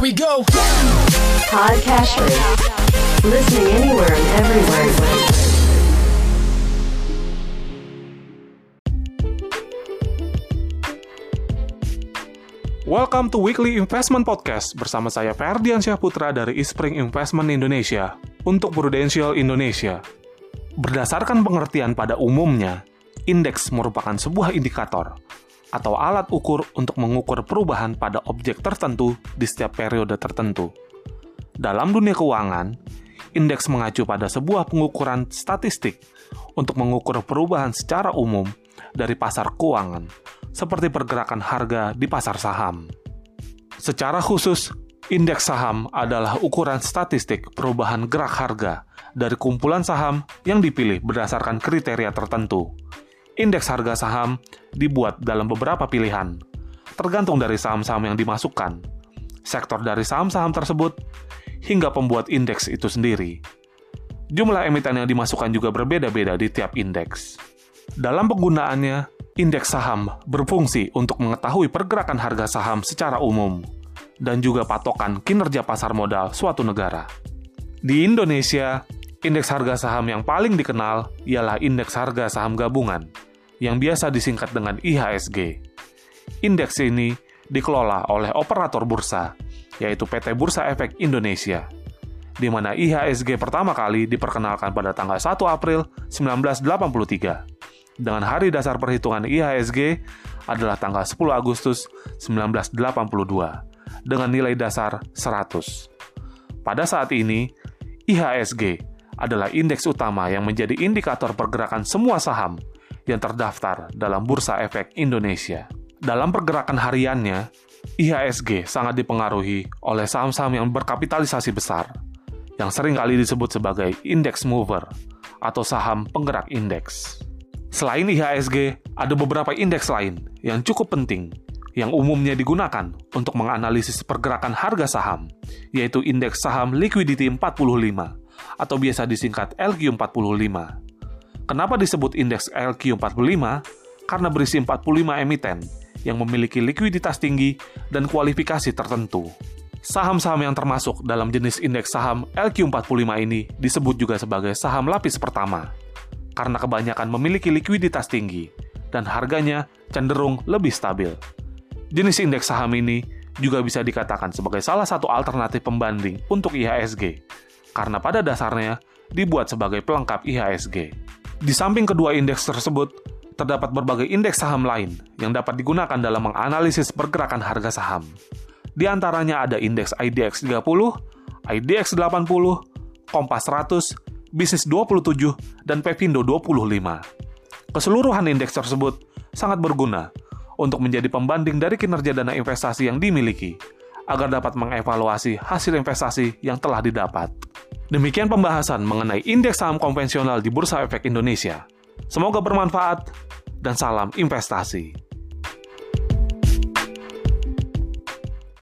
Here we go. Listening anywhere and everywhere. Welcome to Weekly Investment Podcast bersama saya Ferdian Syahputra dari Ispring Investment Indonesia untuk Prudential Indonesia. Berdasarkan pengertian pada umumnya, indeks merupakan sebuah indikator atau alat ukur untuk mengukur perubahan pada objek tertentu di setiap periode tertentu. Dalam dunia keuangan, indeks mengacu pada sebuah pengukuran statistik untuk mengukur perubahan secara umum dari pasar keuangan, seperti pergerakan harga di pasar saham. Secara khusus, indeks saham adalah ukuran statistik perubahan gerak harga dari kumpulan saham yang dipilih berdasarkan kriteria tertentu. Indeks harga saham dibuat dalam beberapa pilihan, tergantung dari saham-saham yang dimasukkan, sektor dari saham-saham tersebut, hingga pembuat indeks itu sendiri. Jumlah emiten yang dimasukkan juga berbeda-beda di tiap indeks. Dalam penggunaannya, indeks saham berfungsi untuk mengetahui pergerakan harga saham secara umum dan juga patokan kinerja pasar modal suatu negara. Di Indonesia, indeks harga saham yang paling dikenal ialah indeks harga saham gabungan yang biasa disingkat dengan IHSG. Indeks ini dikelola oleh operator bursa, yaitu PT Bursa Efek Indonesia, di mana IHSG pertama kali diperkenalkan pada tanggal 1 April 1983. Dengan hari dasar perhitungan IHSG adalah tanggal 10 Agustus 1982, dengan nilai dasar 100. Pada saat ini, IHSG adalah indeks utama yang menjadi indikator pergerakan semua saham yang terdaftar dalam Bursa Efek Indonesia. Dalam pergerakan hariannya, IHSG sangat dipengaruhi oleh saham-saham yang berkapitalisasi besar, yang sering kali disebut sebagai index mover atau saham penggerak indeks. Selain IHSG, ada beberapa indeks lain yang cukup penting yang umumnya digunakan untuk menganalisis pergerakan harga saham, yaitu indeks saham liquidity 45 atau biasa disingkat LQ45. Kenapa disebut indeks LQ45? Karena berisi 45 emiten yang memiliki likuiditas tinggi dan kualifikasi tertentu. Saham-saham yang termasuk dalam jenis indeks saham LQ45 ini disebut juga sebagai saham lapis pertama, karena kebanyakan memiliki likuiditas tinggi dan harganya cenderung lebih stabil. Jenis indeks saham ini juga bisa dikatakan sebagai salah satu alternatif pembanding untuk IHSG, karena pada dasarnya dibuat sebagai pelengkap IHSG. Di samping kedua indeks tersebut, terdapat berbagai indeks saham lain yang dapat digunakan dalam menganalisis pergerakan harga saham. Di antaranya ada indeks IDX 30, IDX 80, Kompas 100, Bisnis 27, dan Pevindo 25. Keseluruhan indeks tersebut sangat berguna untuk menjadi pembanding dari kinerja dana investasi yang dimiliki, agar dapat mengevaluasi hasil investasi yang telah didapat. Demikian pembahasan mengenai indeks saham konvensional di Bursa Efek Indonesia. Semoga bermanfaat dan salam investasi.